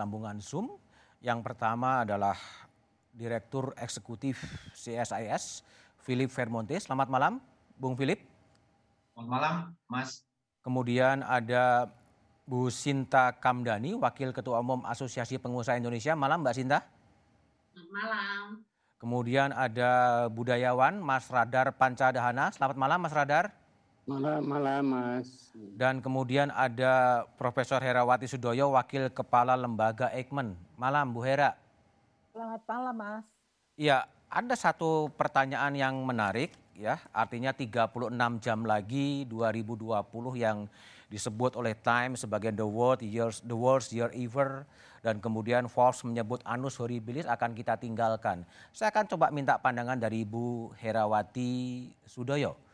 sambungan Zoom. Yang pertama adalah Direktur Eksekutif CSIS, Philip Vermonte. Selamat malam, Bung Philip. Selamat malam, Mas. Kemudian ada Bu Sinta Kamdani, Wakil Ketua Umum Asosiasi Pengusaha Indonesia. Malam, Mbak Sinta. Selamat malam. Kemudian ada budayawan Mas Radar Pancadahana. Selamat malam, Mas Radar. Malam, malam Mas. Dan kemudian ada Profesor Herawati Sudoyo, Wakil Kepala Lembaga Eijkman. Malam, Bu Hera. Selamat malam, Mas. Iya, ada satu pertanyaan yang menarik ya, artinya 36 jam lagi 2020 yang disebut oleh Time sebagai the world years the worst year ever dan kemudian Forbes menyebut Anus Horribilis akan kita tinggalkan. Saya akan coba minta pandangan dari Bu Herawati Sudoyo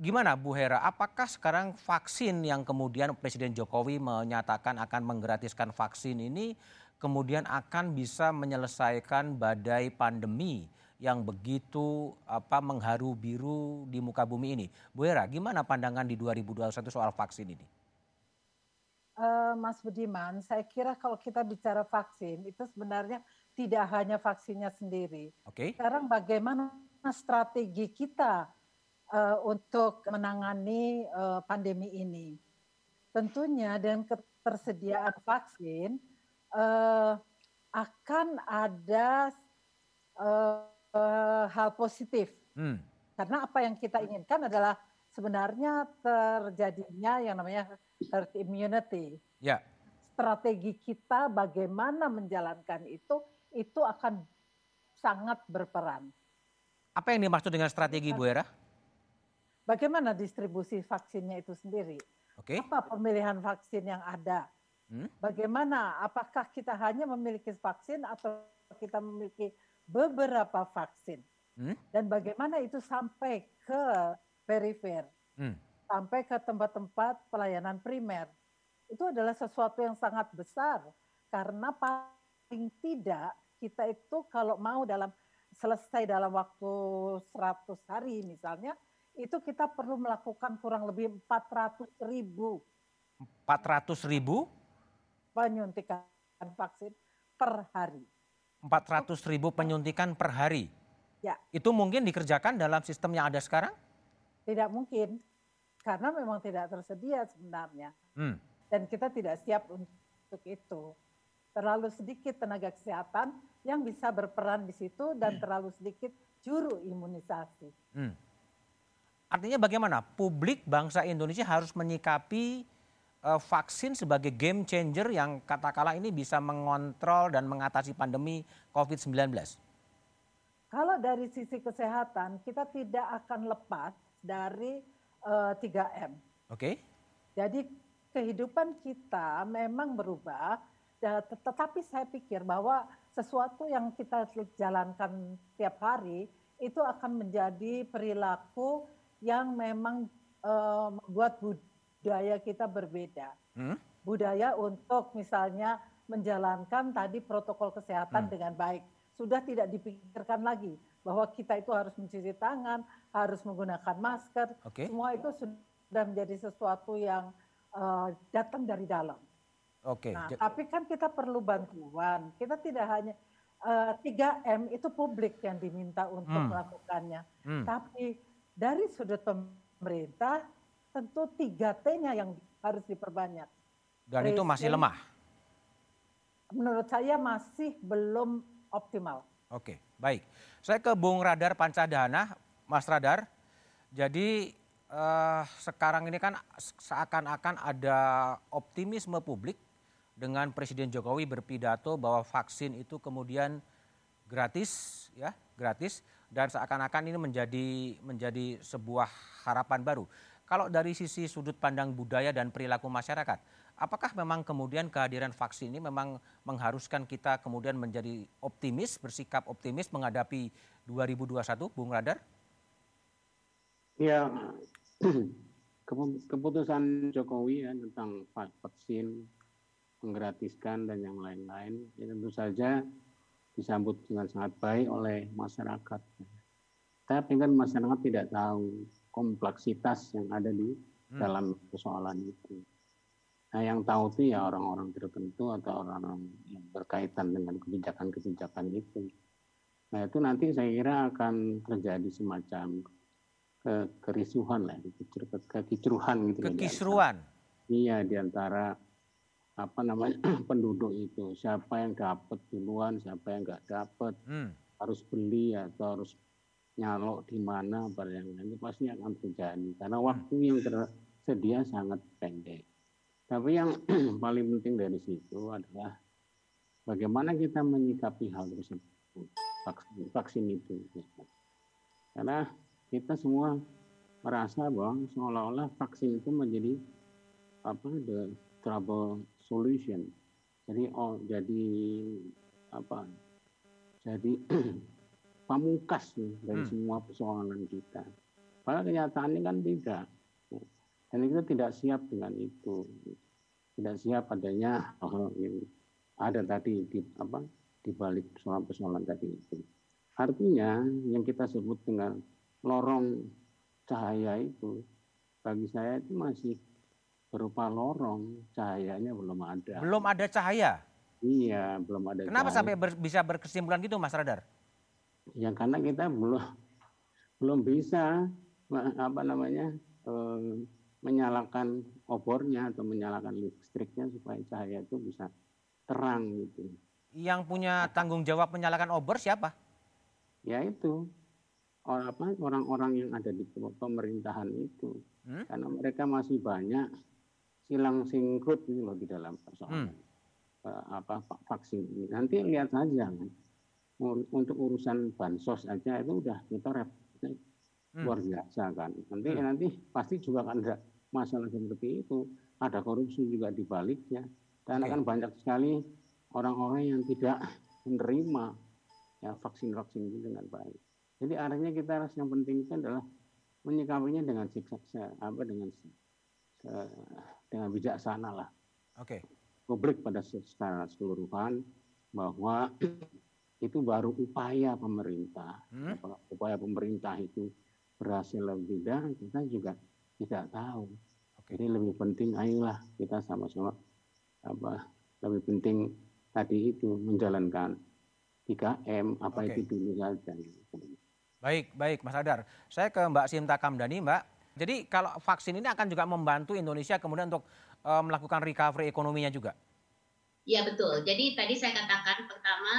gimana Bu Hera, apakah sekarang vaksin yang kemudian Presiden Jokowi menyatakan akan menggratiskan vaksin ini kemudian akan bisa menyelesaikan badai pandemi yang begitu apa mengharu biru di muka bumi ini. Bu Hera, gimana pandangan di 2021 soal vaksin ini? Uh, Mas Budiman, saya kira kalau kita bicara vaksin itu sebenarnya tidak hanya vaksinnya sendiri. Oke. Okay. Sekarang bagaimana strategi kita uh, untuk menangani uh, pandemi ini. Tentunya dengan ketersediaan vaksin uh, akan ada uh, uh, hal positif. Hmm. Karena apa yang kita inginkan adalah sebenarnya terjadinya yang namanya herd immunity. Ya. Strategi kita bagaimana menjalankan itu itu akan sangat berperan. Apa yang dimaksud dengan strategi Bu Era? Bagaimana distribusi vaksinnya itu sendiri. Okay. Apa pemilihan vaksin yang ada? Hmm? Bagaimana? Apakah kita hanya memiliki vaksin atau kita memiliki beberapa vaksin? Hmm? Dan bagaimana itu sampai ke perifer, hmm. sampai ke tempat-tempat pelayanan primer? Itu adalah sesuatu yang sangat besar karena paling tidak kita itu kalau mau dalam selesai dalam waktu 100 hari misalnya, itu kita perlu melakukan kurang lebih 400 ribu. 400 ribu? Penyuntikan vaksin per hari. 400 ribu penyuntikan per hari? Ya. Itu mungkin dikerjakan dalam sistem yang ada sekarang? Tidak mungkin, karena memang tidak tersedia sebenarnya. Hmm. Dan kita tidak siap untuk itu. Terlalu sedikit tenaga kesehatan yang bisa berperan di situ dan hmm. terlalu sedikit juru imunisasi. Hmm. Artinya bagaimana publik bangsa Indonesia harus menyikapi uh, vaksin sebagai game changer yang katakanlah ini bisa mengontrol dan mengatasi pandemi COVID-19? Kalau dari sisi kesehatan kita tidak akan lepas dari uh, eh, 3M. Oke. Okay. Jadi kehidupan kita memang berubah, tetapi saya pikir bahwa sesuatu yang kita jalankan tiap hari itu akan menjadi perilaku yang memang uh, membuat budaya kita berbeda. Hmm? Budaya untuk misalnya menjalankan tadi protokol kesehatan hmm. dengan baik. Sudah tidak dipikirkan lagi bahwa kita itu harus mencuci tangan, harus menggunakan masker. Okay. Semua itu sudah menjadi sesuatu yang uh, datang dari dalam. Oke. Okay. Nah, tapi kan kita perlu bantuan. Kita tidak hanya uh, eh, 3M itu publik yang diminta untuk hmm. melakukannya. Hmm. Tapi dari sudut pemerintah tentu 3T-nya yang harus diperbanyak. Dan itu masih lemah? Menurut saya masih belum optimal. Oke, baik. Saya ke Bung Radar Pancadana, Mas Radar. Jadi eh, sekarang ini kan seakan-akan ada optimisme publik dengan Presiden Jokowi berpidato bahwa vaksin itu kemudian gratis, ya, gratis dan seakan-akan ini menjadi menjadi sebuah harapan baru. Kalau dari sisi sudut pandang budaya dan perilaku masyarakat, apakah memang kemudian kehadiran vaksin ini memang mengharuskan kita kemudian menjadi optimis, bersikap optimis menghadapi 2021, Bung Radar? Ya, keputusan Jokowi ya tentang vaksin menggratiskan dan yang lain-lain ya tentu saja disambut dengan sangat baik oleh masyarakat. Tapi kan masyarakat tidak tahu kompleksitas yang ada di hmm. dalam persoalan itu. Nah, yang tahu itu ya orang-orang tertentu atau orang-orang yang berkaitan dengan kebijakan-kebijakan itu. Nah, itu nanti saya kira akan terjadi semacam ke kerisuhan lah, kekisruhan gitu. Kekisruhan. Iya, di antara apa namanya penduduk itu siapa yang dapat duluan, siapa yang nggak dapat, hmm. harus beli atau harus nyalok di mana, apa yang ini pasti akan terjadi karena hmm. waktu yang tersedia sangat pendek. Tapi yang paling penting dari situ adalah bagaimana kita menyikapi hal tersebut, vaksin, vaksin itu. Karena kita semua merasa bahwa seolah-olah vaksin itu menjadi apa the trouble solution. Jadi oh jadi apa? Jadi pamungkas nih dari hmm. semua persoalan kita. Padahal kenyataannya kan tidak. Dan kita tidak siap dengan itu. Tidak siap adanya hal yang ada tadi di apa di balik persoalan-persoalan tadi itu. Artinya yang kita sebut dengan lorong cahaya itu bagi saya itu masih berupa lorong, cahayanya belum ada. Belum ada cahaya? Iya, belum ada Kenapa cahaya. sampai ber, bisa berkesimpulan gitu Mas Radar? Ya karena kita belum belum bisa apa namanya eh, menyalakan obornya atau menyalakan listriknya supaya cahaya itu bisa terang gitu. Yang punya tanggung jawab menyalakan obor siapa? Ya itu orang-orang yang ada di pemerintahan itu. Hmm? Karena mereka masih banyak silang singkrut gitu loh di dalam persoalan hmm. apa vaksin ini. Nanti lihat saja kan. Untuk urusan bansos aja itu udah kita repot hmm. luar biasa kan. Nanti hmm. nanti pasti juga kan ada masalah seperti itu, ada korupsi juga di baliknya, dan akan banyak sekali orang-orang yang tidak menerima ya vaksin-vaksin itu dengan baik. Jadi arahnya kita harus yang penting itu adalah menyikapinya dengan siksa apa dengan dengan bijaksana lah. Oke. Okay. Publik pada secara keseluruhan bahwa itu baru upaya pemerintah. Hmm? Upaya pemerintah itu berhasil lebih tidak, kita juga tidak tahu. Oke. Jadi lebih penting ayolah kita sama-sama apa lebih penting tadi itu menjalankan 3M apa Oke. itu dulu saja. Baik, baik Mas Adar. Saya ke Mbak Sinta Kamdani, Mbak. Jadi kalau vaksin ini akan juga membantu Indonesia kemudian untuk uh, melakukan recovery ekonominya juga. Iya betul. Jadi tadi saya katakan pertama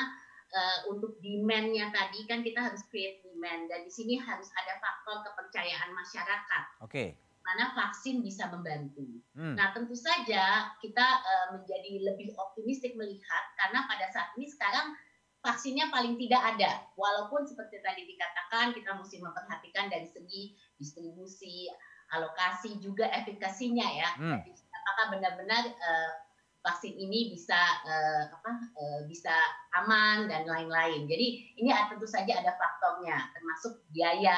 uh, untuk demand-nya tadi kan kita harus create demand dan di sini harus ada faktor kepercayaan masyarakat. Oke. Okay mana vaksin bisa membantu. Hmm. Nah, tentu saja kita uh, menjadi lebih optimistik melihat karena pada saat ini sekarang vaksinnya paling tidak ada. Walaupun seperti tadi dikatakan kita mesti memperhatikan dari segi distribusi, alokasi juga efikasinya ya. Hmm. Apakah benar-benar uh, vaksin ini bisa uh, apa uh, bisa aman dan lain-lain. Jadi ini tentu saja ada faktornya termasuk biaya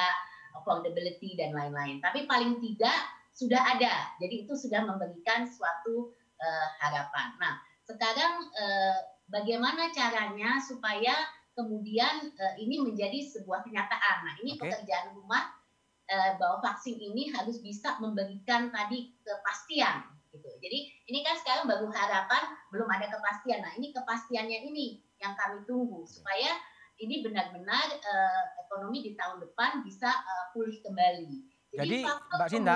affordability dan lain-lain. Tapi paling tidak sudah ada. Jadi itu sudah memberikan suatu uh, harapan. Nah, sekarang uh, bagaimana caranya supaya kemudian uh, ini menjadi sebuah kenyataan. Nah, ini okay. pekerjaan rumah uh, bahwa vaksin ini harus bisa memberikan tadi kepastian gitu. Jadi ini kan sekarang baru harapan, belum ada kepastian. Nah, ini kepastiannya ini yang kami tunggu supaya ini benar-benar uh, ekonomi di tahun depan bisa uh, pulih kembali. Jadi, jadi Mbak Sinta,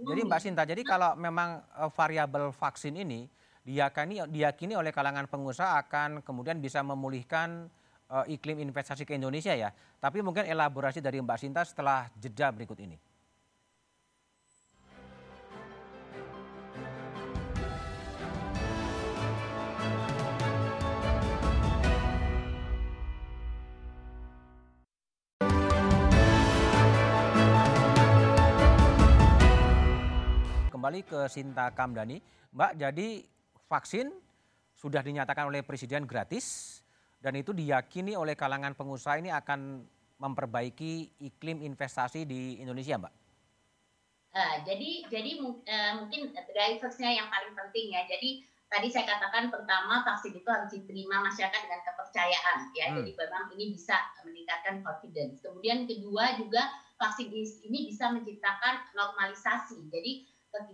jadi Mbak Sinta, jadi kalau memang uh, variabel vaksin ini diyakini diyakini oleh kalangan pengusaha akan kemudian bisa memulihkan uh, iklim investasi ke Indonesia ya. Tapi mungkin elaborasi dari Mbak Sinta setelah jeda berikut ini. kembali ke Sinta Kamdani. Mbak, jadi vaksin sudah dinyatakan oleh Presiden gratis dan itu diyakini oleh kalangan pengusaha ini akan memperbaiki iklim investasi di Indonesia, Mbak. Uh, jadi jadi uh, mungkin driversnya yang paling penting ya. Jadi tadi saya katakan pertama vaksin itu harus diterima masyarakat dengan kepercayaan ya. Hmm. Jadi memang ini bisa meningkatkan confidence. Kemudian kedua juga vaksin ini bisa menciptakan normalisasi. Jadi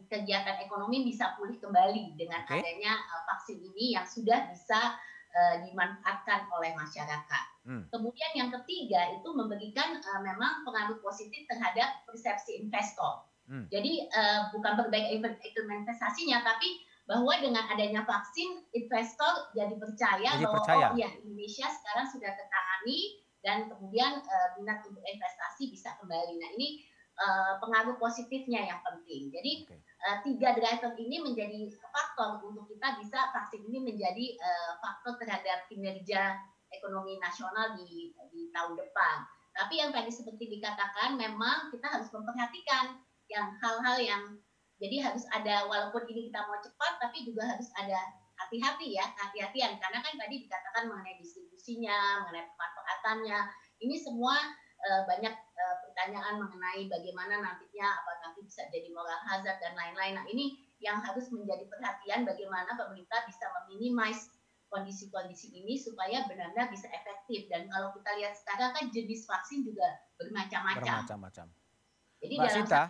kegiatan ekonomi bisa pulih kembali dengan okay. adanya uh, vaksin ini yang sudah bisa uh, dimanfaatkan oleh masyarakat. Hmm. Kemudian yang ketiga itu memberikan uh, memang pengaruh positif terhadap persepsi investor. Hmm. Jadi uh, bukan berbagai investasinya, tapi bahwa dengan adanya vaksin investor jadi percaya jadi bahwa percaya. oh ya Indonesia sekarang sudah tertangani dan kemudian uh, minat untuk investasi bisa kembali. Nah ini uh, pengaruh positifnya yang penting. Jadi okay. uh, tiga driver ini menjadi faktor untuk kita bisa vaksin ini menjadi uh, faktor terhadap kinerja ekonomi nasional di di tahun depan. Tapi yang tadi seperti dikatakan memang kita harus memperhatikan yang hal-hal yang jadi harus ada walaupun ini kita mau cepat tapi juga harus ada hati-hati ya, hati-hatian karena kan tadi dikatakan mengenai distribusinya, mengenai pemanfaatannya. Ini semua e, banyak e, pertanyaan mengenai bagaimana nantinya apa nanti bisa jadi moral hazard dan lain-lain. Nah, ini yang harus menjadi perhatian bagaimana pemerintah bisa meminimais kondisi-kondisi ini supaya benar-benar bisa efektif dan kalau kita lihat sekarang kan jenis vaksin juga bermacam-macam. Bermacam-macam. Jadi Mbak dalam Sita,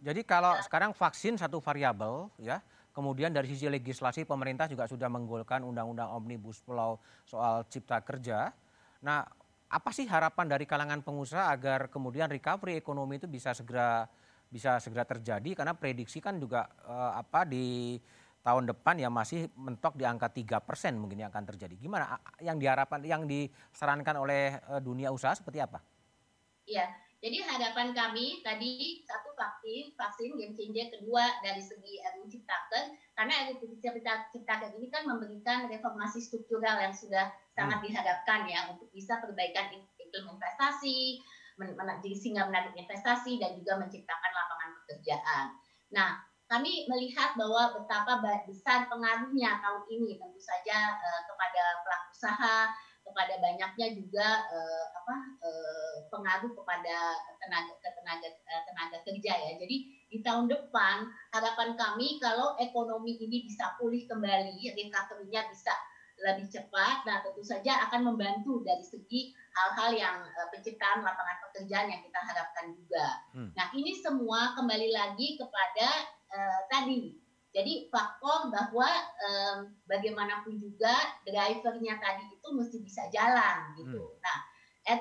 jadi kalau ya. sekarang vaksin satu variabel ya, kemudian dari sisi legislasi pemerintah juga sudah menggolkan undang-undang omnibus law soal cipta kerja. Nah, apa sih harapan dari kalangan pengusaha agar kemudian recovery ekonomi itu bisa segera bisa segera terjadi karena prediksi kan juga eh, apa di tahun depan ya masih mentok di angka tiga persen mungkin yang akan terjadi. Gimana yang diharapkan yang disarankan oleh eh, dunia usaha seperti apa? Iya, jadi harapan kami tadi satu vaksin, vaksin game changer kedua dari segi RUU Ciptaker, karena RUU Ciptaker ini kan memberikan reformasi struktural yang sudah sangat hmm. diharapkan ya untuk bisa perbaikan iklim investasi, jadi sehingga menarik investasi dan juga menciptakan lapangan pekerjaan. Nah, kami melihat bahwa betapa besar pengaruhnya tahun ini tentu saja uh, kepada pelaku usaha, kepada banyaknya juga uh, apa uh, pengaruh kepada tenaga tenaga uh, tenaga kerja ya. Jadi di tahun depan harapan kami kalau ekonomi ini bisa pulih kembali, recovery-nya bisa lebih cepat, nah tentu saja akan membantu dari segi hal-hal yang uh, penciptaan lapangan pekerjaan yang kita harapkan juga. Hmm. Nah ini semua kembali lagi kepada uh, tadi jadi faktor bahwa um, bagaimanapun juga drivernya tadi itu mesti bisa jalan gitu. Hmm. Nah,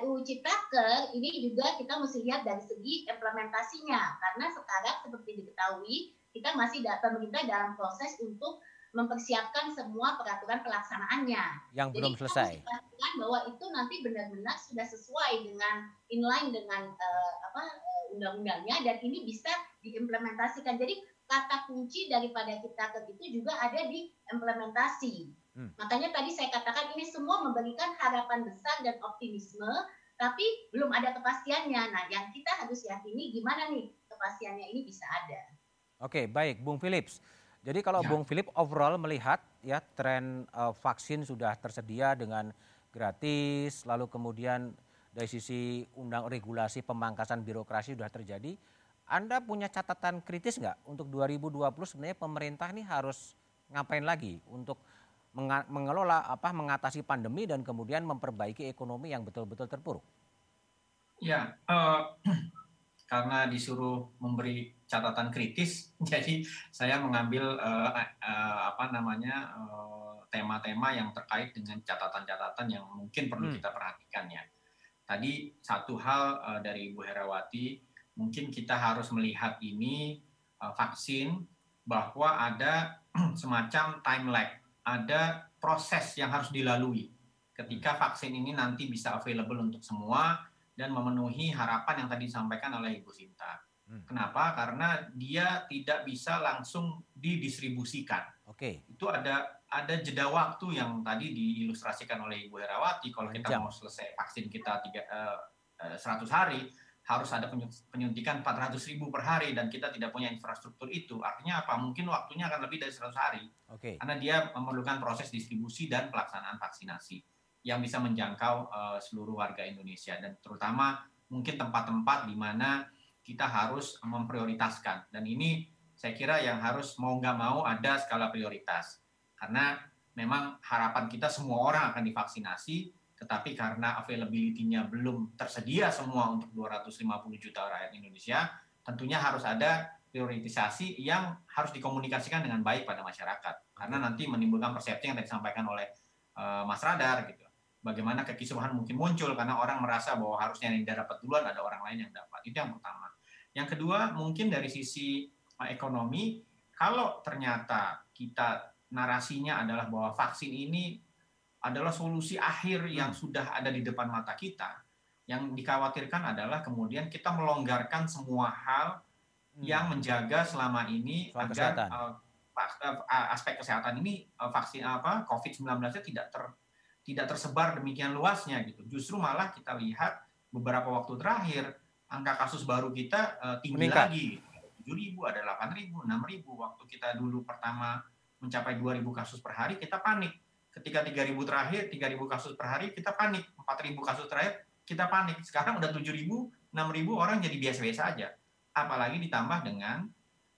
RUU Ciptaker ini juga kita mesti lihat dari segi implementasinya karena sekarang seperti diketahui kita masih pemerintah dalam proses untuk mempersiapkan semua peraturan pelaksanaannya. Yang belum Jadi, selesai. Jadi pastikan bahwa itu nanti benar-benar sudah sesuai dengan inline dengan uh, apa uh, undang-undangnya dan ini bisa diimplementasikan. Jadi kata kunci daripada kita ke itu juga ada di implementasi. Hmm. Makanya tadi saya katakan ini semua memberikan harapan besar dan optimisme, tapi belum ada kepastiannya. Nah, yang kita harus yakini gimana nih kepastiannya ini bisa ada. Oke, baik, Bung Philips. Jadi kalau ya. Bung Philip overall melihat ya tren uh, vaksin sudah tersedia dengan gratis, lalu kemudian dari sisi undang regulasi pemangkasan birokrasi sudah terjadi anda punya catatan kritis nggak untuk 2020 sebenarnya pemerintah ini harus ngapain lagi untuk mengelola apa mengatasi pandemi dan kemudian memperbaiki ekonomi yang betul-betul terpuruk? Ya, uh, karena disuruh memberi catatan kritis, jadi saya mengambil uh, uh, apa namanya tema-tema uh, yang terkait dengan catatan-catatan yang mungkin perlu hmm. kita perhatikan ya. Tadi satu hal uh, dari Ibu Herawati mungkin kita harus melihat ini uh, vaksin bahwa ada semacam time lag, ada proses yang harus dilalui ketika vaksin ini nanti bisa available untuk semua dan memenuhi harapan yang tadi disampaikan oleh Ibu Sinta. Hmm. Kenapa? Karena dia tidak bisa langsung didistribusikan. Oke. Okay. Itu ada ada jeda waktu yang tadi diilustrasikan oleh Ibu Herawati. Kalau kita mau selesai vaksin kita tiga, uh, 100 hari, harus ada penyuntikan 400 ribu per hari dan kita tidak punya infrastruktur itu, artinya apa? Mungkin waktunya akan lebih dari 100 hari. Okay. Karena dia memerlukan proses distribusi dan pelaksanaan vaksinasi yang bisa menjangkau uh, seluruh warga Indonesia dan terutama mungkin tempat-tempat di mana kita harus memprioritaskan. Dan ini saya kira yang harus mau nggak mau ada skala prioritas. Karena memang harapan kita semua orang akan divaksinasi, tetapi karena availability-nya belum tersedia semua untuk 250 juta rakyat Indonesia, tentunya harus ada prioritisasi yang harus dikomunikasikan dengan baik pada masyarakat. Karena nanti menimbulkan persepsi yang tadi disampaikan oleh uh, Mas Radar gitu. Bagaimana kekisruhan mungkin muncul karena orang merasa bahwa harusnya yang dapat duluan ada orang lain yang dapat. Itu yang pertama. Yang kedua mungkin dari sisi uh, ekonomi kalau ternyata kita narasinya adalah bahwa vaksin ini adalah solusi akhir yang hmm. sudah ada di depan mata kita yang dikhawatirkan adalah kemudian kita melonggarkan semua hal hmm. yang menjaga selama ini Soal agar uh, aspek kesehatan ini uh, vaksin apa COVID-19-nya tidak ter, tidak tersebar demikian luasnya gitu. Justru malah kita lihat beberapa waktu terakhir angka kasus baru kita uh, tinggi Meningkat. lagi. tujuh ribu, ada delapan ribu, enam ribu. Waktu kita dulu pertama mencapai dua ribu kasus per hari, kita panik. Ketika tiga ribu terakhir, tiga ribu kasus per hari, kita panik. Empat ribu kasus terakhir, kita panik. Sekarang udah tujuh ribu, enam ribu orang jadi biasa-biasa aja. Apalagi ditambah dengan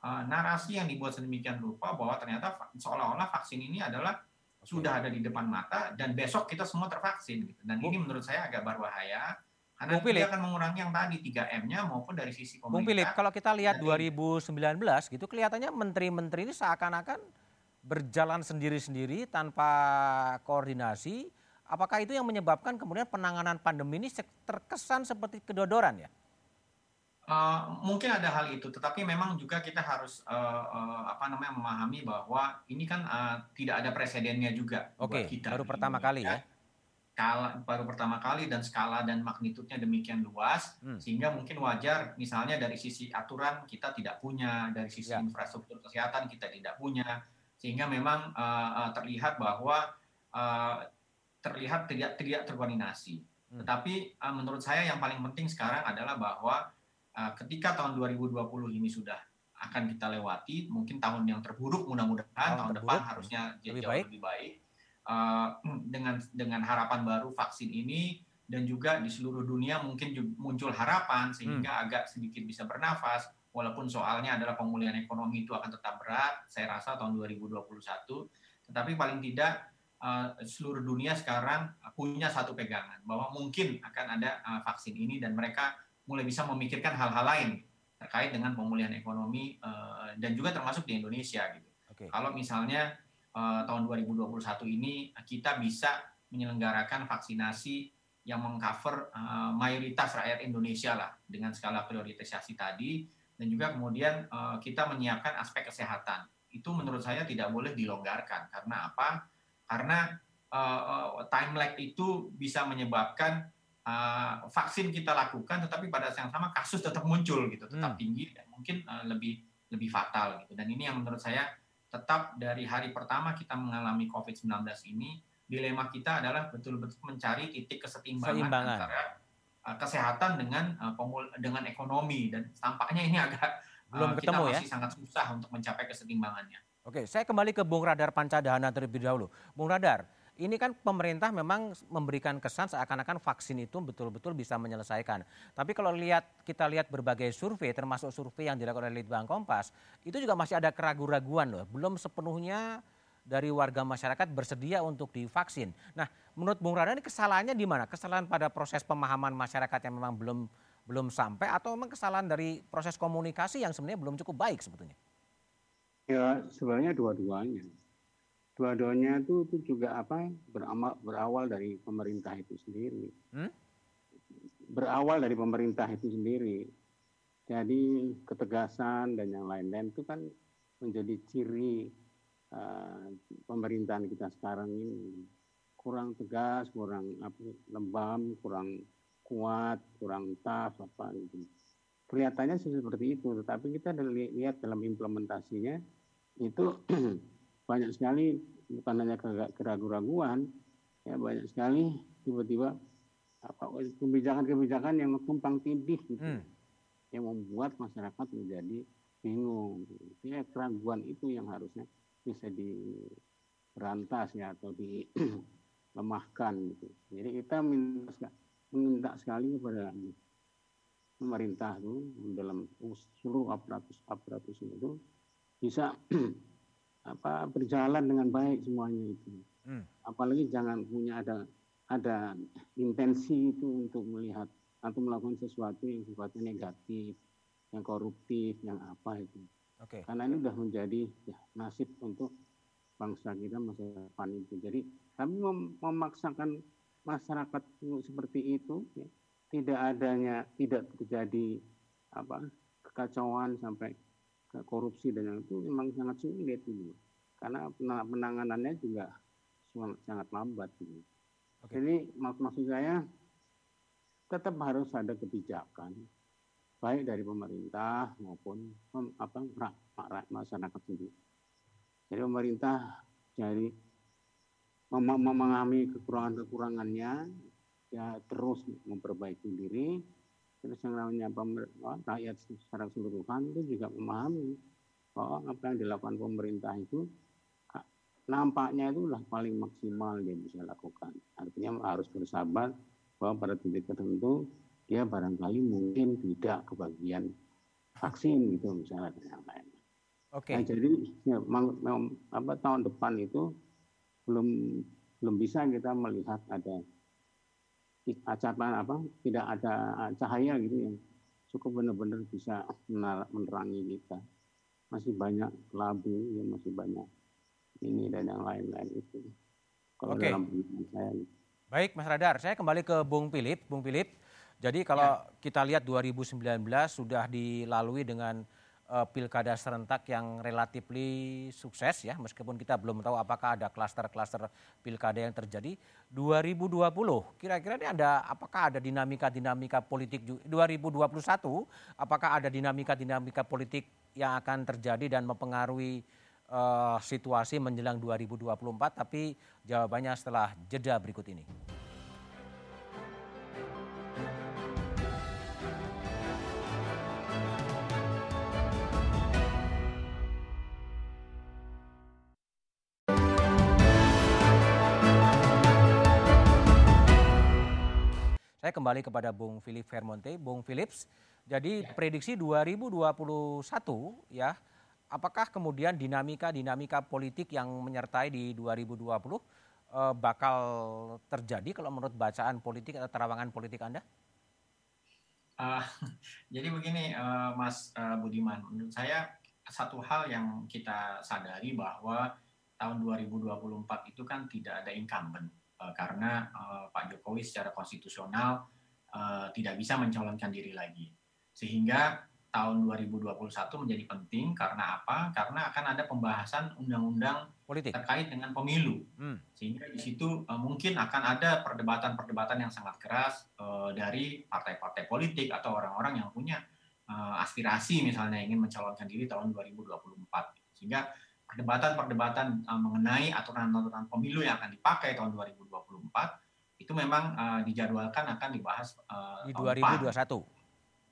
uh, narasi yang dibuat sedemikian rupa bahwa ternyata seolah-olah vaksin ini adalah sudah ada di depan mata dan besok kita semua tervaksin gitu. Dan Bung, ini menurut saya agak berbahaya karena Bung dia akan mengurangi yang tadi 3M-nya maupun dari sisi pemerintah. Bung Philip, kalau kita lihat 2019 gitu kelihatannya menteri-menteri ini seakan-akan berjalan sendiri-sendiri tanpa koordinasi Apakah itu yang menyebabkan kemudian penanganan pandemi ini terkesan seperti kedodoran ya? Uh, mungkin ada hal itu, tetapi memang juga kita harus uh, uh, apa namanya memahami bahwa ini kan uh, tidak ada presidennya juga Oke, okay, baru pertama kali ya. Skala baru pertama kali dan skala dan magnitudnya demikian luas hmm. sehingga mungkin wajar misalnya dari sisi aturan kita tidak punya, dari sisi ya. infrastruktur kesehatan kita tidak punya, sehingga memang uh, uh, terlihat bahwa uh, terlihat tidak tidak terkoordinasi. Hmm. Tetapi uh, menurut saya yang paling penting sekarang adalah bahwa uh, ketika tahun 2020 ini sudah akan kita lewati, mungkin tahun yang terburuk mudah-mudahan tahun, tahun depan harusnya lebih jauh baik. lebih baik uh, dengan dengan harapan baru vaksin ini dan juga di seluruh dunia mungkin muncul harapan sehingga hmm. agak sedikit bisa bernafas walaupun soalnya adalah pemulihan ekonomi itu akan tetap berat saya rasa tahun 2021 tetapi paling tidak uh, seluruh dunia sekarang punya satu pegangan bahwa mungkin akan ada uh, vaksin ini dan mereka mulai bisa memikirkan hal-hal lain terkait dengan pemulihan ekonomi uh, dan juga termasuk di Indonesia gitu. Okay. Kalau misalnya tahun 2021 ini kita bisa menyelenggarakan vaksinasi yang mengcover mayoritas rakyat Indonesia lah dengan skala prioritisasi tadi dan juga kemudian uh, kita menyiapkan aspek kesehatan itu menurut saya tidak boleh dilonggarkan karena apa? karena uh, time lag itu bisa menyebabkan uh, vaksin kita lakukan tetapi pada saat yang sama kasus tetap muncul gitu tetap hmm. tinggi dan mungkin uh, lebih lebih fatal gitu dan ini yang menurut saya tetap dari hari pertama kita mengalami COVID-19 ini dilema kita adalah betul-betul mencari titik kesetimbangan Seimbangan. antara kesehatan dengan uh, pemul dengan ekonomi dan tampaknya ini agak belum uh, ketemu kita masih ya? sangat susah untuk mencapai kesetimbangannya. Oke, saya kembali ke Bung Radar Pancadhana terlebih dahulu. Bung Radar, ini kan pemerintah memang memberikan kesan seakan-akan vaksin itu betul-betul bisa menyelesaikan. Tapi kalau lihat kita lihat berbagai survei, termasuk survei yang dilakukan oleh Litbang Kompas, itu juga masih ada keraguan-raguan loh. Belum sepenuhnya dari warga masyarakat bersedia untuk divaksin. Nah, menurut Bung Radar ini kesalahannya di mana? Kesalahan pada proses pemahaman masyarakat yang memang belum belum sampai atau memang kesalahan dari proses komunikasi yang sebenarnya belum cukup baik sebetulnya? Ya sebenarnya dua-duanya. Dua-duanya itu, itu juga apa beramal, berawal dari pemerintah itu sendiri. Hmm? Berawal dari pemerintah itu sendiri. Jadi ketegasan dan yang lain-lain itu kan menjadi ciri uh, pemerintahan kita sekarang ini kurang tegas, kurang apa, lembam, kurang kuat, kurang tough apa gitu. Kelihatannya seperti itu, tetapi kita lihat dalam implementasinya itu banyak sekali bukan hanya keraguan-raguan ya banyak sekali tiba-tiba apa kebijakan-kebijakan yang tumpang tindih gitu hmm. yang membuat masyarakat menjadi bingung ya keraguan itu yang harusnya bisa diberantas ya atau dilemahkan gitu jadi kita minta minta sekali kepada pemerintah itu dalam seluruh aparatus aparatus itu bisa apa berjalan dengan baik semuanya itu. Hmm. Apalagi jangan punya ada ada intensi itu untuk melihat atau melakukan sesuatu yang sifatnya negatif yang koruptif, yang apa itu. Okay. Karena ini sudah menjadi ya, nasib untuk bangsa kita masa depan itu. Jadi kami mem memaksakan masyarakat seperti itu, ya, tidak adanya, tidak terjadi apa kekacauan sampai ke korupsi dan yang itu memang sangat sulit gitu. Karena penanganannya juga sangat lambat gitu. Okay. Jadi mak maksud saya tetap harus ada kebijakan baik dari pemerintah maupun apa masyarakat sendiri. Jadi pemerintah jadi mem memahami kekurangan-kekurangannya ya terus memperbaiki diri terus yang namanya rakyat secara keseluruhan itu juga memahami bahwa apa yang dilakukan pemerintah itu nampaknya itu itulah paling maksimal dia bisa lakukan. Artinya harus bersabar bahwa pada titik tertentu dia barangkali mungkin tidak kebagian vaksin gitu misalnya dan lain. Oke. Okay. Nah, jadi ya, apa tahun depan itu belum belum bisa kita melihat ada acapan apa tidak ada cahaya gitu yang cukup benar-benar bisa menerangi kita masih banyak labu ya masih banyak ini dan yang lain-lain itu kalau okay. dalam saya baik Mas Radar saya kembali ke Bung Philip Bung Philip jadi kalau ya. kita lihat 2019 sudah dilalui dengan uh, pilkada serentak yang relatif sukses ya, meskipun kita belum tahu apakah ada klaster-klaster pilkada yang terjadi. 2020, kira-kira ini ada apakah ada dinamika-dinamika politik 2021, apakah ada dinamika-dinamika politik yang akan terjadi dan mempengaruhi uh, situasi menjelang 2024? Tapi jawabannya setelah jeda berikut ini. Saya kembali kepada Bung Philip Vermonte, Bung Philips. Jadi ya. prediksi 2021 ya, apakah kemudian dinamika-dinamika politik yang menyertai di 2020 eh, bakal terjadi kalau menurut bacaan politik atau terawangan politik Anda? Uh, jadi begini uh, Mas uh, Budiman, menurut saya satu hal yang kita sadari bahwa tahun 2024 itu kan tidak ada incumbent karena uh, Pak Jokowi secara konstitusional uh, tidak bisa mencalonkan diri lagi. Sehingga tahun 2021 menjadi penting karena apa? Karena akan ada pembahasan undang-undang terkait dengan pemilu. Hmm. Sehingga di situ uh, mungkin akan ada perdebatan-perdebatan yang sangat keras uh, dari partai-partai politik atau orang-orang yang punya uh, aspirasi misalnya ingin mencalonkan diri tahun 2024. Sehingga perdebatan-perdebatan uh, mengenai aturan-aturan pemilu yang akan dipakai tahun 2024 itu memang uh, dijadwalkan akan dibahas uh, di 2021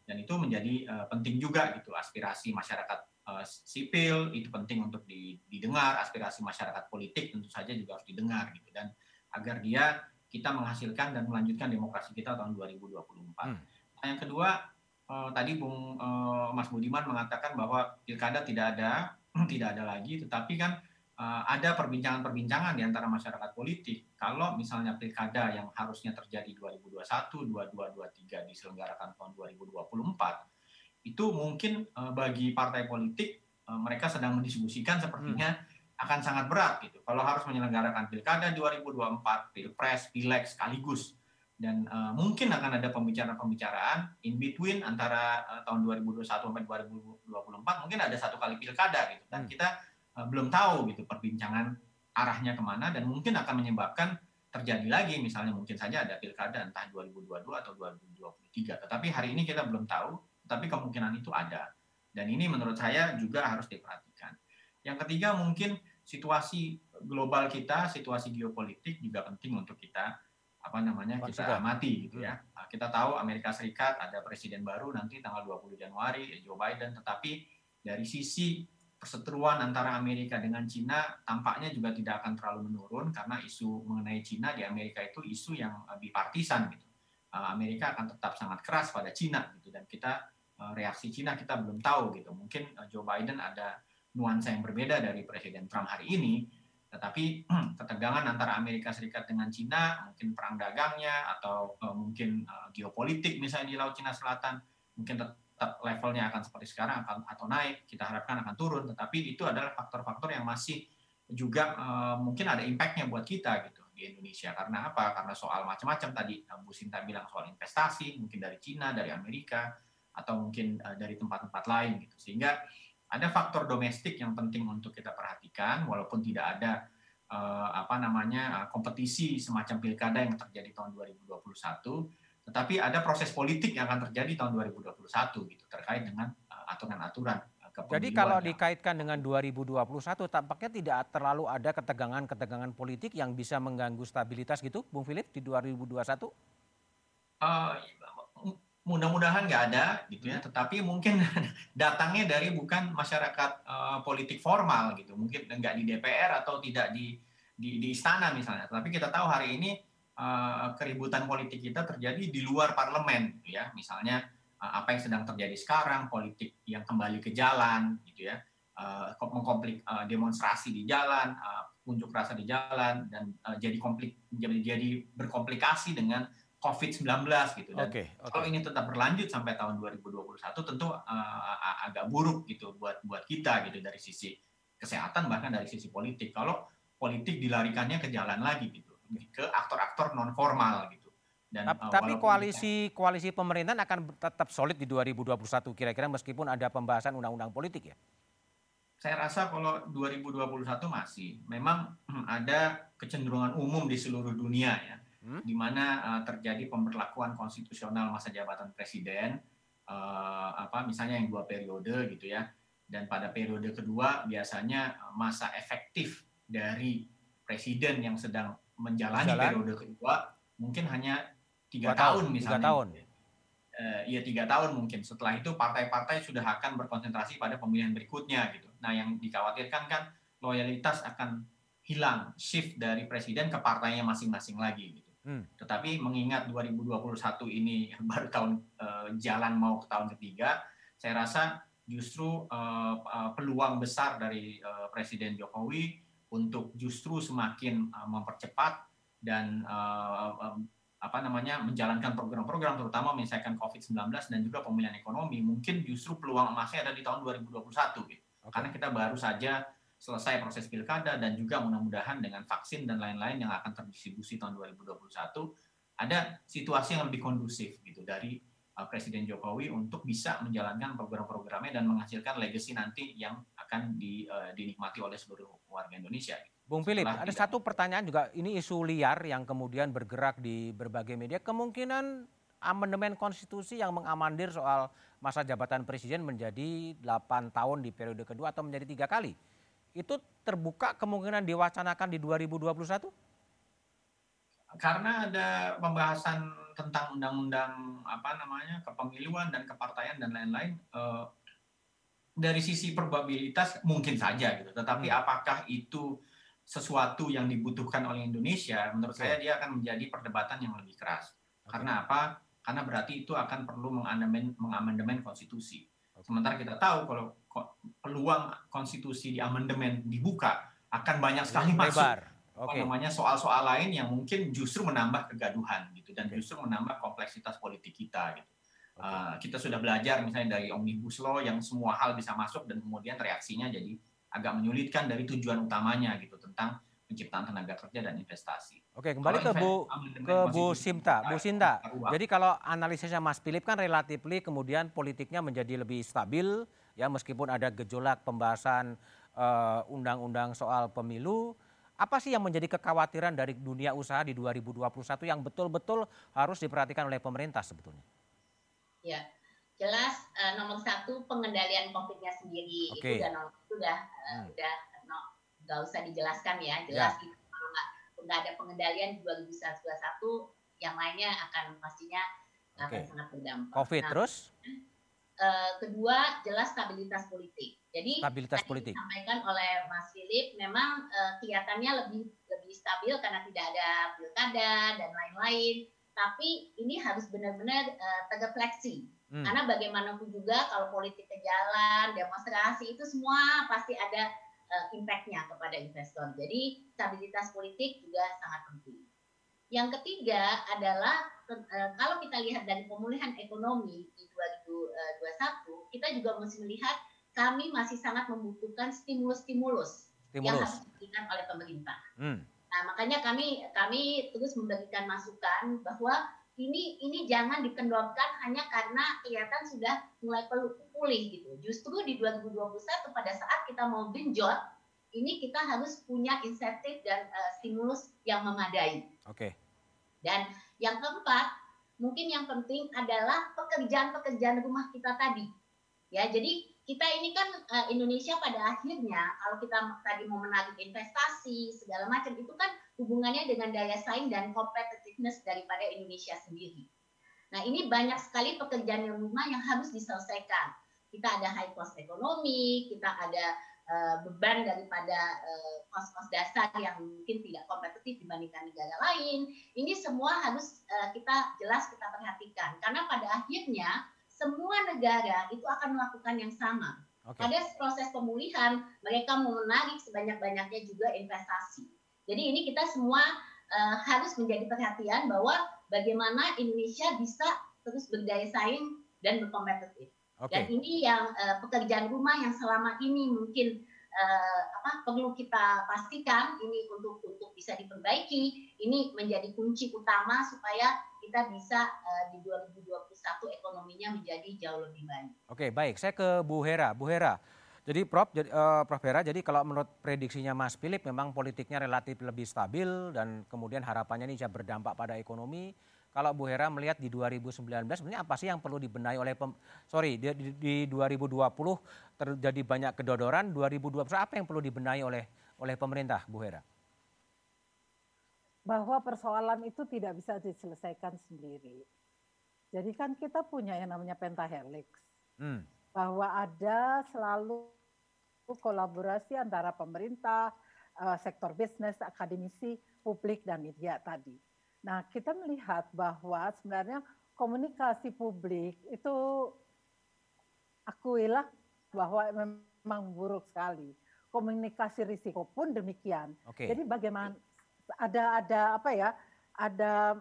dan itu menjadi uh, penting juga gitu aspirasi masyarakat uh, sipil itu penting untuk didengar aspirasi masyarakat politik tentu saja juga harus didengar gitu dan agar dia kita menghasilkan dan melanjutkan demokrasi kita tahun 2024. Hmm. Nah, yang kedua uh, tadi Bung uh, Mas Budiman mengatakan bahwa pilkada tidak ada tidak ada lagi, tetapi kan uh, ada perbincangan-perbincangan di antara masyarakat politik. Kalau misalnya pilkada yang harusnya terjadi 2021, 2223 diselenggarakan tahun 2024, itu mungkin uh, bagi partai politik uh, mereka sedang mendiskusikan sepertinya hmm. akan sangat berat gitu. Kalau harus menyelenggarakan pilkada 2024, pilpres, pileg sekaligus dan uh, mungkin akan ada pembicaraan-pembicaraan in between antara uh, tahun 2021 sampai 2024 mungkin ada satu kali pilkada gitu. Dan hmm. kita uh, belum tahu gitu perbincangan arahnya ke mana dan mungkin akan menyebabkan terjadi lagi. Misalnya mungkin saja ada pilkada entah 2022 atau 2023 tetapi hari ini kita belum tahu tapi kemungkinan itu ada. Dan ini menurut saya juga harus diperhatikan. Yang ketiga mungkin situasi global kita situasi geopolitik juga penting untuk kita apa namanya kita amati gitu ya. Hmm. Nah, kita tahu Amerika Serikat ada presiden baru nanti tanggal 20 Januari Joe Biden tetapi dari sisi perseteruan antara Amerika dengan Cina tampaknya juga tidak akan terlalu menurun karena isu mengenai Cina di Amerika itu isu yang uh, bipartisan gitu. Uh, Amerika akan tetap sangat keras pada Cina gitu dan kita uh, reaksi Cina kita belum tahu gitu. Mungkin Joe Biden ada nuansa yang berbeda dari Presiden Trump hari ini tetapi ketegangan antara Amerika Serikat dengan Cina, mungkin perang dagangnya atau uh, mungkin uh, geopolitik misalnya di Laut Cina Selatan, mungkin tetap levelnya akan seperti sekarang atau naik, kita harapkan akan turun, tetapi itu adalah faktor-faktor yang masih juga uh, mungkin ada impactnya buat kita gitu di Indonesia. Karena apa? Karena soal macam-macam tadi Bu Sinta bilang soal investasi, mungkin dari Cina, dari Amerika, atau mungkin dari tempat-tempat lain gitu. Sehingga ada faktor domestik yang penting untuk kita perhatikan, walaupun tidak ada uh, apa namanya uh, kompetisi semacam pilkada yang terjadi tahun 2021 tetapi ada proses politik yang akan terjadi tahun 2021 gitu terkait dengan uh, aturan-aturan uh, Jadi kalau dikaitkan dengan 2021 tampaknya tidak terlalu ada ketegangan-ketegangan politik yang bisa mengganggu stabilitas gitu, Bung Philip di 2021? Uh, mudah-mudahan nggak ada gitu ya, hmm. tetapi mungkin datangnya dari bukan masyarakat uh, politik formal gitu, mungkin nggak di DPR atau tidak di, di di istana misalnya, tapi kita tahu hari ini uh, keributan politik kita terjadi di luar parlemen, gitu ya. Misalnya uh, apa yang sedang terjadi sekarang, politik yang kembali ke jalan, gitu ya, uh, mengkomplik uh, demonstrasi di jalan, uh, unjuk rasa di jalan, dan uh, jadi komplik jadi, jadi berkomplikasi dengan COVID-19 gitu. Dan okay, okay. kalau ini tetap berlanjut sampai tahun 2021, tentu uh, agak buruk gitu buat buat kita gitu dari sisi kesehatan bahkan dari sisi politik. Kalau politik dilarikannya ke jalan lagi gitu ke aktor-aktor non formal gitu. Dan, uh, tapi koalisi kita, koalisi pemerintahan akan tetap solid di 2021 kira-kira meskipun ada pembahasan undang-undang politik ya. Saya rasa kalau 2021 masih memang ada kecenderungan umum di seluruh dunia ya, hmm? di mana uh, terjadi pemberlakuan konstitusional masa jabatan presiden, uh, apa misalnya yang dua periode gitu ya, dan pada periode kedua biasanya masa efektif dari presiden yang sedang menjalani Jalan. periode kedua mungkin hanya tiga tahun, tahun misalnya. Tiga tahun. Uh, ya tiga tahun mungkin. Setelah itu partai-partai sudah akan berkonsentrasi pada pemilihan berikutnya gitu. Nah yang dikhawatirkan kan loyalitas akan hilang, shift dari presiden ke partainya masing-masing lagi gitu. Hmm. Tetapi mengingat 2021 ini baru tahun uh, jalan mau ke tahun ketiga, saya rasa justru uh, uh, peluang besar dari uh, Presiden Jokowi untuk justru semakin uh, mempercepat dan uh, um, apa namanya menjalankan program-program terutama menyelesaikan COVID-19 dan juga pemulihan ekonomi mungkin justru peluang emasnya ada di tahun 2021 gitu. Okay. Karena kita baru saja selesai proses pilkada dan juga mudah-mudahan dengan vaksin dan lain-lain yang akan terdistribusi tahun 2021 ada situasi yang lebih kondusif gitu dari uh, Presiden Jokowi untuk bisa menjalankan program-programnya dan menghasilkan legacy nanti yang akan di, uh, dinikmati oleh seluruh warga Indonesia. Bung Philip, ada tidak. satu pertanyaan juga ini isu liar yang kemudian bergerak di berbagai media kemungkinan amandemen konstitusi yang mengamandir soal masa jabatan presiden menjadi 8 tahun di periode kedua atau menjadi tiga kali. Itu terbuka kemungkinan diwacanakan di 2021? Karena ada pembahasan tentang undang-undang apa namanya kepemiluan dan kepartaian dan lain-lain eh, dari sisi probabilitas mungkin saja gitu tetapi hmm. apakah itu sesuatu yang dibutuhkan oleh Indonesia menurut okay. saya dia akan menjadi perdebatan yang lebih keras okay. karena apa karena berarti itu akan perlu mengamandemen mengamandemen konstitusi okay. sementara kita tahu kalau peluang konstitusi di amandemen dibuka akan banyak sekali masuk okay. namanya soal-soal lain yang mungkin justru menambah kegaduhan gitu dan okay. justru menambah kompleksitas politik kita gitu. Okay. Uh, kita sudah belajar misalnya dari omnibus law yang semua hal bisa masuk dan kemudian reaksinya jadi agak menyulitkan dari tujuan utamanya gitu tentang penciptaan tenaga kerja dan investasi. Oke, kembali ke Bu ke Bu Simta. Bu Sinta. Jadi kalau analisisnya Mas Philip kan relatif kemudian politiknya menjadi lebih stabil ya meskipun ada gejolak pembahasan eh, undang-undang uh, soal pemilu apa sih yang menjadi kekhawatiran dari dunia usaha di 2021 yang betul-betul harus diperhatikan oleh pemerintah sebetulnya? Ya, jelas uh, nomor satu pengendalian COVID-nya sendiri okay. itu udah nomor itu udah uh, hmm. udah no, nggak usah dijelaskan ya jelas ya. itu kalau nggak ada pengendalian di 2021 yang lainnya akan pastinya okay. akan sangat berdampak. COVID nah, terus? Uh, kedua jelas stabilitas politik jadi stabilitas politik. disampaikan oleh Mas Philip memang uh, kelihatannya lebih lebih stabil karena tidak ada pilkada dan lain-lain. Tapi ini harus benar-benar uh, fleksi. Hmm. Karena bagaimanapun juga kalau politik ke jalan, demonstrasi itu semua pasti ada uh, impact-nya kepada investor. Jadi stabilitas politik juga sangat penting. Yang ketiga adalah eh, kalau kita lihat dari pemulihan ekonomi di 2021, kita juga mesti melihat kami masih sangat membutuhkan stimulus-stimulus yang harus diberikan oleh pemerintah. Hmm. Nah, makanya kami kami terus memberikan masukan bahwa ini ini jangan dikendorkan hanya karena kelihatan sudah mulai pulih gitu. Justru di 2021 pada saat kita mau genjot, ini kita harus punya insentif dan uh, stimulus yang memadai. Oke. Okay. Dan yang keempat, mungkin yang penting adalah pekerjaan-pekerjaan rumah kita tadi. Ya, jadi kita ini kan uh, Indonesia pada akhirnya kalau kita tadi mau menarik investasi segala macam itu kan hubungannya dengan daya saing dan competitiveness daripada Indonesia sendiri. Nah ini banyak sekali pekerjaan rumah yang harus diselesaikan. Kita ada high cost ekonomi, kita ada uh, beban daripada uh, cost-cost dasar yang mungkin tidak kompetitif dibandingkan negara lain. Ini semua harus uh, kita jelas kita perhatikan karena pada akhirnya semua negara itu akan melakukan yang sama. Okay. Pada proses pemulihan, mereka menarik sebanyak-banyaknya juga investasi. Jadi ini kita semua uh, harus menjadi perhatian bahwa bagaimana Indonesia bisa terus berdaya saing dan berkompetitif. Okay. Dan ini yang uh, pekerjaan rumah yang selama ini mungkin uh, apa perlu kita pastikan ini untuk untuk bisa diperbaiki ini menjadi kunci utama supaya kita bisa uh, di 2021 ekonominya menjadi jauh lebih baik. Oke, baik. Saya ke Bu Hera. Bu Hera, jadi Prof, jadi, uh, Prof Hera, jadi kalau menurut prediksinya Mas Philip memang politiknya relatif lebih stabil dan kemudian harapannya ini bisa berdampak pada ekonomi. Kalau Bu Hera melihat di 2019 sebenarnya apa sih yang perlu dibenahi oleh pem, sorry di, di, di 2020 terjadi banyak kedodoran, 2021 apa yang perlu dibenahi oleh oleh pemerintah Bu Hera? bahwa persoalan itu tidak bisa diselesaikan sendiri. Jadi kan kita punya yang namanya pentahelix, hmm. bahwa ada selalu kolaborasi antara pemerintah, eh, sektor bisnis, akademisi, publik, dan media tadi. Nah, kita melihat bahwa sebenarnya komunikasi publik itu akuilah bahwa memang buruk sekali. Komunikasi risiko pun demikian. Okay. Jadi bagaimana ada ada apa ya? Ada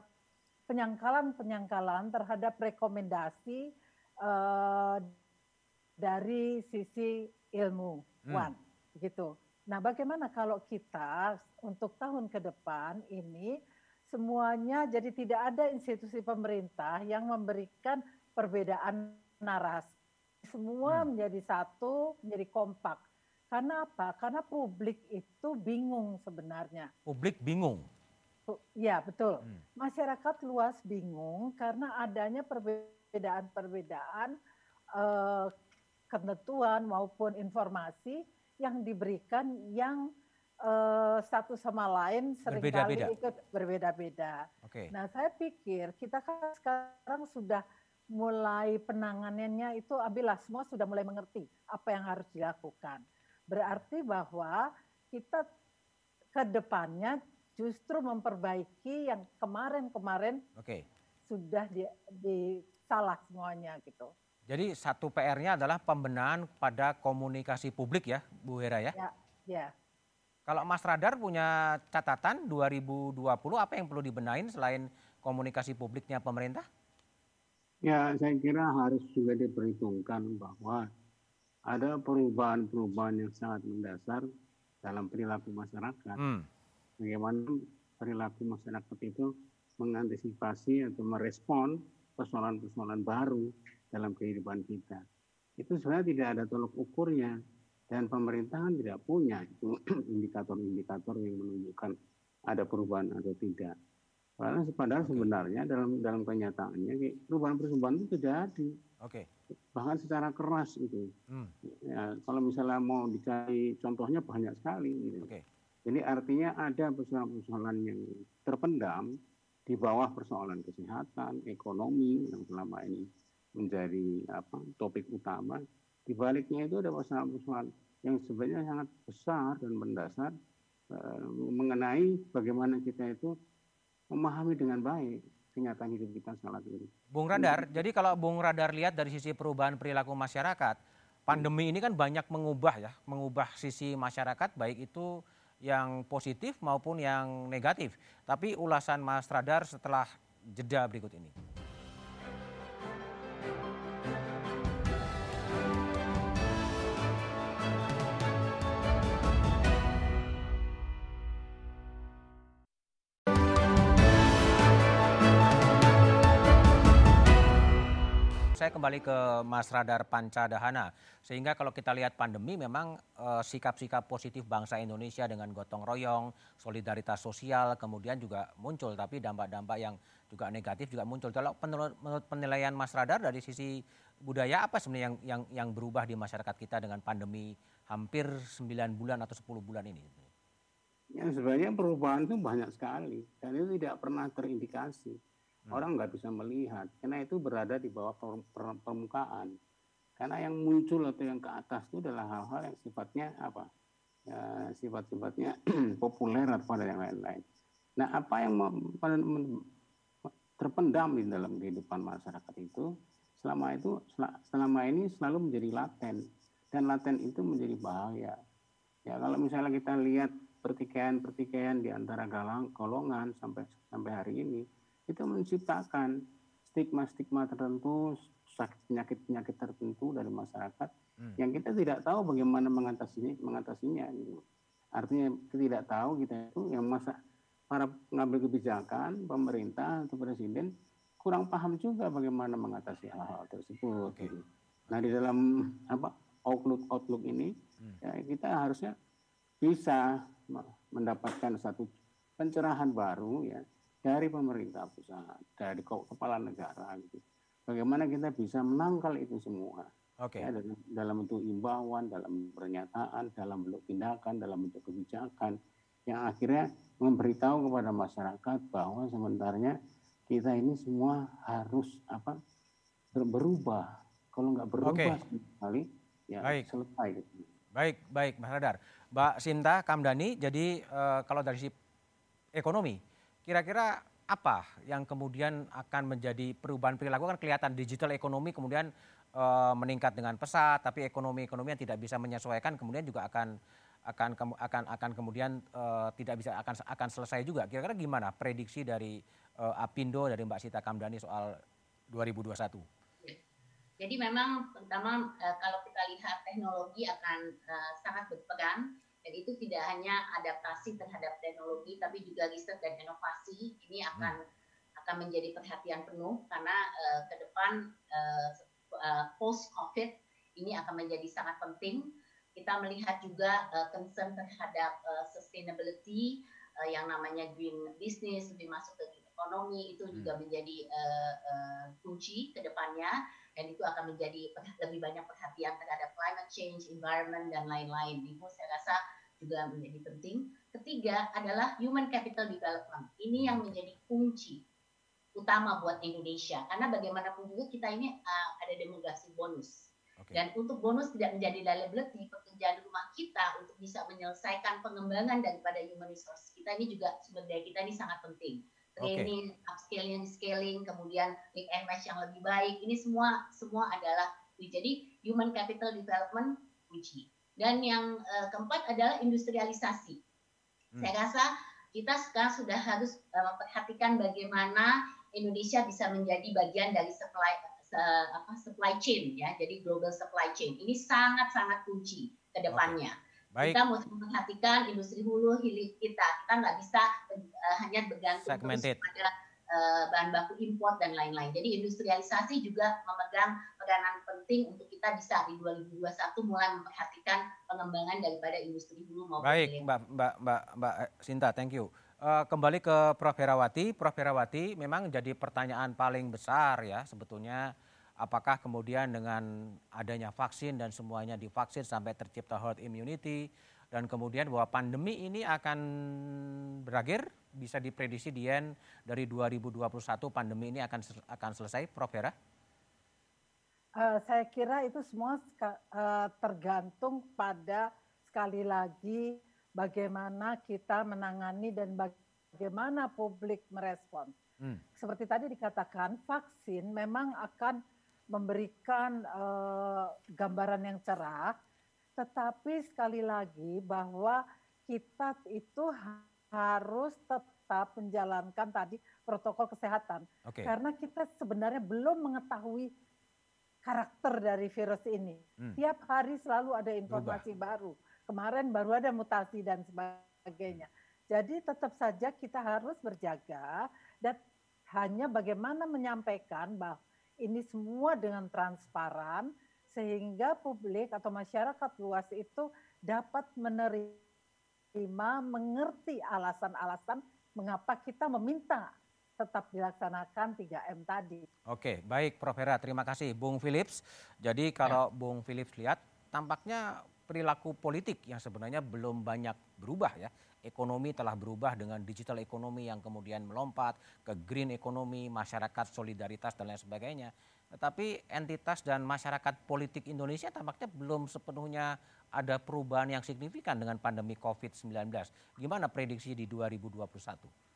penyangkalan-penyangkalan terhadap rekomendasi uh, dari sisi ilmu, hmm. gitu. Nah, bagaimana kalau kita untuk tahun ke depan ini semuanya jadi tidak ada institusi pemerintah yang memberikan perbedaan narasi. Semua hmm. menjadi satu, menjadi kompak. Karena apa? Karena publik itu bingung sebenarnya. Publik bingung? Ya, betul. Hmm. Masyarakat luas bingung karena adanya perbedaan-perbedaan eh, ketentuan maupun informasi yang diberikan yang eh, satu sama lain sering kali ikut berbeda-beda. Okay. Nah, saya pikir kita kan sekarang sudah mulai penanganannya itu abilah semua sudah mulai mengerti apa yang harus dilakukan. Berarti bahwa kita ke depannya justru memperbaiki yang kemarin-kemarin okay. sudah di, di salah semuanya gitu. Jadi satu PR-nya adalah pembenahan pada komunikasi publik ya, Bu Hera ya? Ya. ya. Kalau Mas Radar punya catatan 2020 apa yang perlu dibenahin selain komunikasi publiknya pemerintah? Ya, saya kira harus juga diperhitungkan bahwa ada perubahan-perubahan yang sangat mendasar dalam perilaku masyarakat. Hmm. Bagaimana perilaku masyarakat itu mengantisipasi atau merespon persoalan-persoalan baru dalam kehidupan kita. Itu sebenarnya tidak ada tolok ukurnya dan pemerintahan tidak punya itu indikator-indikator yang menunjukkan ada perubahan atau tidak. Karena padahal sebenarnya dalam dalam kenyataannya perubahan-perubahan itu terjadi. Oke. Okay. Bahkan secara keras itu. Hmm. Ya, kalau misalnya mau dicari contohnya banyak sekali. Gitu. Okay. Jadi artinya ada persoalan-persoalan yang terpendam di bawah persoalan kesehatan, ekonomi yang selama ini menjadi apa topik utama. Di baliknya itu ada persoalan-persoalan yang sebenarnya sangat besar dan mendasar uh, mengenai bagaimana kita itu memahami dengan baik kenyataan hidup kita saat ini. Bung Radar, jadi kalau Bung Radar lihat dari sisi perubahan perilaku masyarakat, pandemi ini kan banyak mengubah ya, mengubah sisi masyarakat baik itu yang positif maupun yang negatif. Tapi ulasan Mas Radar setelah jeda berikut ini. Saya kembali ke Mas Radar Pancadahana. Sehingga kalau kita lihat pandemi memang eh, sikap-sikap positif bangsa Indonesia dengan gotong royong, solidaritas sosial kemudian juga muncul. Tapi dampak-dampak yang juga negatif juga muncul. Kalau menurut penilaian Mas Radar dari sisi budaya apa sebenarnya yang, yang, yang berubah di masyarakat kita dengan pandemi hampir 9 bulan atau 10 bulan ini? Yang sebenarnya perubahan itu banyak sekali dan itu tidak pernah terindikasi. Orang nggak bisa melihat karena itu berada di bawah permukaan. Karena yang muncul atau yang ke atas itu adalah hal-hal yang sifatnya apa? Ya, sifat-sifatnya populer atau yang lain-lain. Nah apa yang terpendam di dalam kehidupan masyarakat itu selama itu selama ini selalu menjadi laten. Dan laten itu menjadi bahaya. Ya kalau misalnya kita lihat pertikaian-pertikaian di antara galang golongan sampai sampai hari ini itu menciptakan stigma-stigma tertentu, penyakit-penyakit tertentu dari masyarakat hmm. yang kita tidak tahu bagaimana mengatasinya, mengatasinya. Gitu. Artinya kita tidak tahu kita itu yang masa para pengambil kebijakan, pemerintah atau presiden kurang paham juga bagaimana mengatasi hal-hal tersebut. Okay. Gitu. Nah di dalam apa outlook outlook ini hmm. ya, kita harusnya bisa mendapatkan satu pencerahan baru ya dari pemerintah pusat, dari kepala negara gitu. Bagaimana kita bisa menangkal itu semua? Oke. Okay. Ya, dalam, dalam bentuk imbauan, dalam pernyataan, dalam bentuk tindakan, dalam bentuk kebijakan yang akhirnya memberitahu kepada masyarakat bahwa sementaranya kita ini semua harus apa berubah. Kalau nggak berubah okay. sekali, ya baik. selesai. Gitu. Baik, baik, Mas Radar. Mbak Sinta Kamdani, jadi uh, kalau dari sisi ekonomi, Kira-kira apa yang kemudian akan menjadi perubahan perilaku kan kelihatan digital ekonomi kemudian e, meningkat dengan pesat, tapi ekonomi-ekonomi yang tidak bisa menyesuaikan kemudian juga akan akan akan akan kemudian e, tidak bisa akan akan selesai juga. Kira-kira gimana prediksi dari e, Apindo dari Mbak Sita Kamdani soal 2021? Jadi memang pertama kalau kita lihat teknologi akan sangat berperan dan itu tidak hanya adaptasi terhadap teknologi, tapi juga riset dan inovasi ini akan hmm. akan menjadi perhatian penuh karena uh, ke depan uh, uh, post COVID ini akan menjadi sangat penting. Kita melihat juga uh, concern terhadap uh, sustainability uh, yang namanya green business lebih masuk ke ekonomi itu juga hmm. menjadi uh, uh, kunci ke depannya dan itu akan menjadi lebih banyak perhatian terhadap climate change, environment dan lain-lain. Itu saya rasa juga menjadi penting. Ketiga adalah human capital development. Ini yang menjadi kunci utama buat Indonesia karena bagaimanapun juga kita ini uh, ada demografi bonus. Okay. Dan untuk bonus tidak menjadi liability, pekerjaan rumah kita untuk bisa menyelesaikan pengembangan daripada human resource kita ini juga sumber daya kita ini sangat penting. Training, okay. upskilling, scaling, kemudian link and match yang lebih baik, ini semua semua adalah jadi human capital development kunci. Dan yang uh, keempat adalah industrialisasi. Hmm. Saya rasa kita sekarang sudah harus uh, memperhatikan bagaimana Indonesia bisa menjadi bagian dari supply uh, apa supply chain ya, jadi global supply chain. Ini sangat-sangat kunci ke depannya. Okay. Kita mesti memperhatikan industri hulu hilir kita. Kita nggak bisa uh, hanya bergantung pada bahan baku impor dan lain-lain. Jadi industrialisasi juga memegang peranan penting untuk kita bisa di 2021 mulai memperhatikan pengembangan daripada industri hulu maupun Baik, Mbak Mbak Mbak Mbak Sinta, thank you. Uh, kembali ke Prof Herawati, Prof Herawati memang jadi pertanyaan paling besar ya sebetulnya apakah kemudian dengan adanya vaksin dan semuanya divaksin sampai tercipta herd immunity dan kemudian bahwa pandemi ini akan berakhir bisa diprediksi di end dari 2021 pandemi ini akan akan selesai Prof Hera? Uh, saya kira itu semua uh, tergantung pada sekali lagi bagaimana kita menangani dan bagaimana publik merespon. Hmm. Seperti tadi dikatakan, vaksin memang akan memberikan uh, gambaran yang cerah, tetapi sekali lagi bahwa kita itu harus tetap menjalankan tadi protokol kesehatan. Okay. Karena kita sebenarnya belum mengetahui karakter dari virus ini. Hmm. Tiap hari selalu ada informasi Berubah. baru. Kemarin baru ada mutasi dan sebagainya. Jadi tetap saja kita harus berjaga dan hanya bagaimana menyampaikan bahwa ini semua dengan transparan sehingga publik atau masyarakat luas itu dapat menerima, mengerti alasan-alasan mengapa kita meminta tetap dilaksanakan 3M tadi. Oke, baik Prof. Hera, terima kasih Bung Philips. Jadi kalau ya. Bung Philips lihat, tampaknya perilaku politik yang sebenarnya belum banyak berubah ya ekonomi telah berubah dengan digital ekonomi yang kemudian melompat ke green ekonomi, masyarakat solidaritas dan lain sebagainya. Tetapi entitas dan masyarakat politik Indonesia tampaknya belum sepenuhnya ada perubahan yang signifikan dengan pandemi COVID-19. Gimana prediksi di 2021?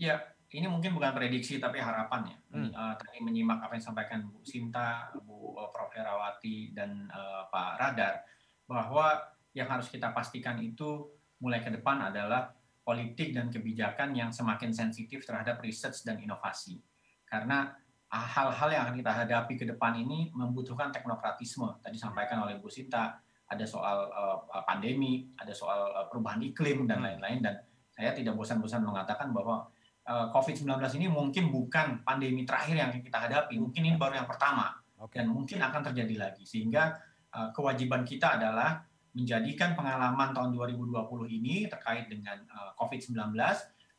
Ya, ini mungkin bukan prediksi tapi harapan ya. Hmm. Uh, tadi menyimak apa yang disampaikan Bu Sinta, Bu uh, Prof. Herawati, dan uh, Pak Radar, bahwa yang harus kita pastikan itu mulai ke depan adalah politik dan kebijakan yang semakin sensitif terhadap riset dan inovasi. Karena hal-hal yang akan kita hadapi ke depan ini membutuhkan teknokratisme. Tadi sampaikan oleh Bu Sinta, ada soal uh, pandemi, ada soal uh, perubahan iklim dan hmm. lain-lain. Dan saya tidak bosan-bosan mengatakan bahwa uh, COVID-19 ini mungkin bukan pandemi terakhir yang kita hadapi, mungkin ini baru yang pertama. Okay. Dan mungkin akan terjadi lagi. Sehingga uh, kewajiban kita adalah menjadikan pengalaman tahun 2020 ini terkait dengan uh, eh, COVID-19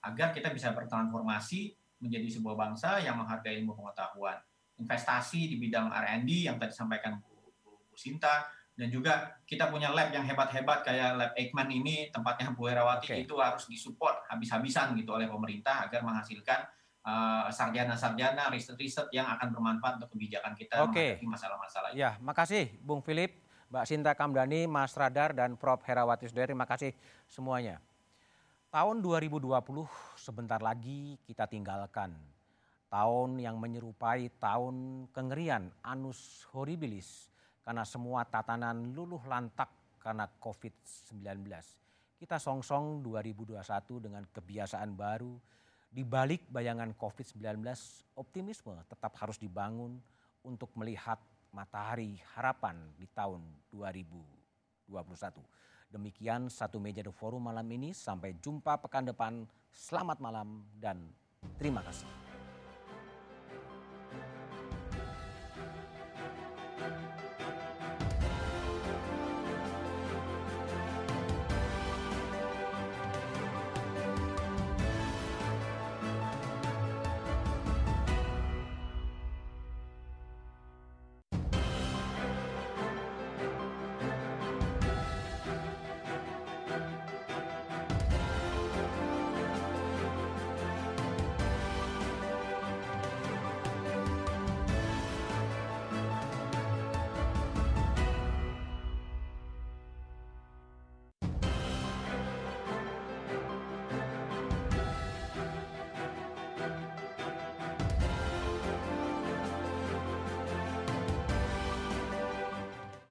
agar kita bisa bertransformasi menjadi sebuah bangsa yang menghargai ilmu pengetahuan. Investasi di bidang R&D yang tadi sampaikan Bu, Bu, Bu Sinta, dan juga kita punya lab yang hebat-hebat kayak lab Eijkman ini tempatnya Bu Herawati okay. itu harus disupport habis-habisan gitu oleh pemerintah agar menghasilkan uh, sarjana-sarjana riset-riset yang akan bermanfaat untuk kebijakan kita okay. menghadapi masalah-masalah. Ya, makasih Bung Philip. Mbak Sinta Kamdani, Mas Radar, dan Prof. Herawati Sudari. Terima kasih semuanya. Tahun 2020 sebentar lagi kita tinggalkan. Tahun yang menyerupai tahun kengerian, anus horribilis. Karena semua tatanan luluh lantak karena COVID-19. Kita songsong 2021 dengan kebiasaan baru. Di balik bayangan COVID-19, optimisme tetap harus dibangun untuk melihat Matahari Harapan di tahun 2021. Demikian satu meja The Forum malam ini. Sampai jumpa pekan depan. Selamat malam dan terima kasih.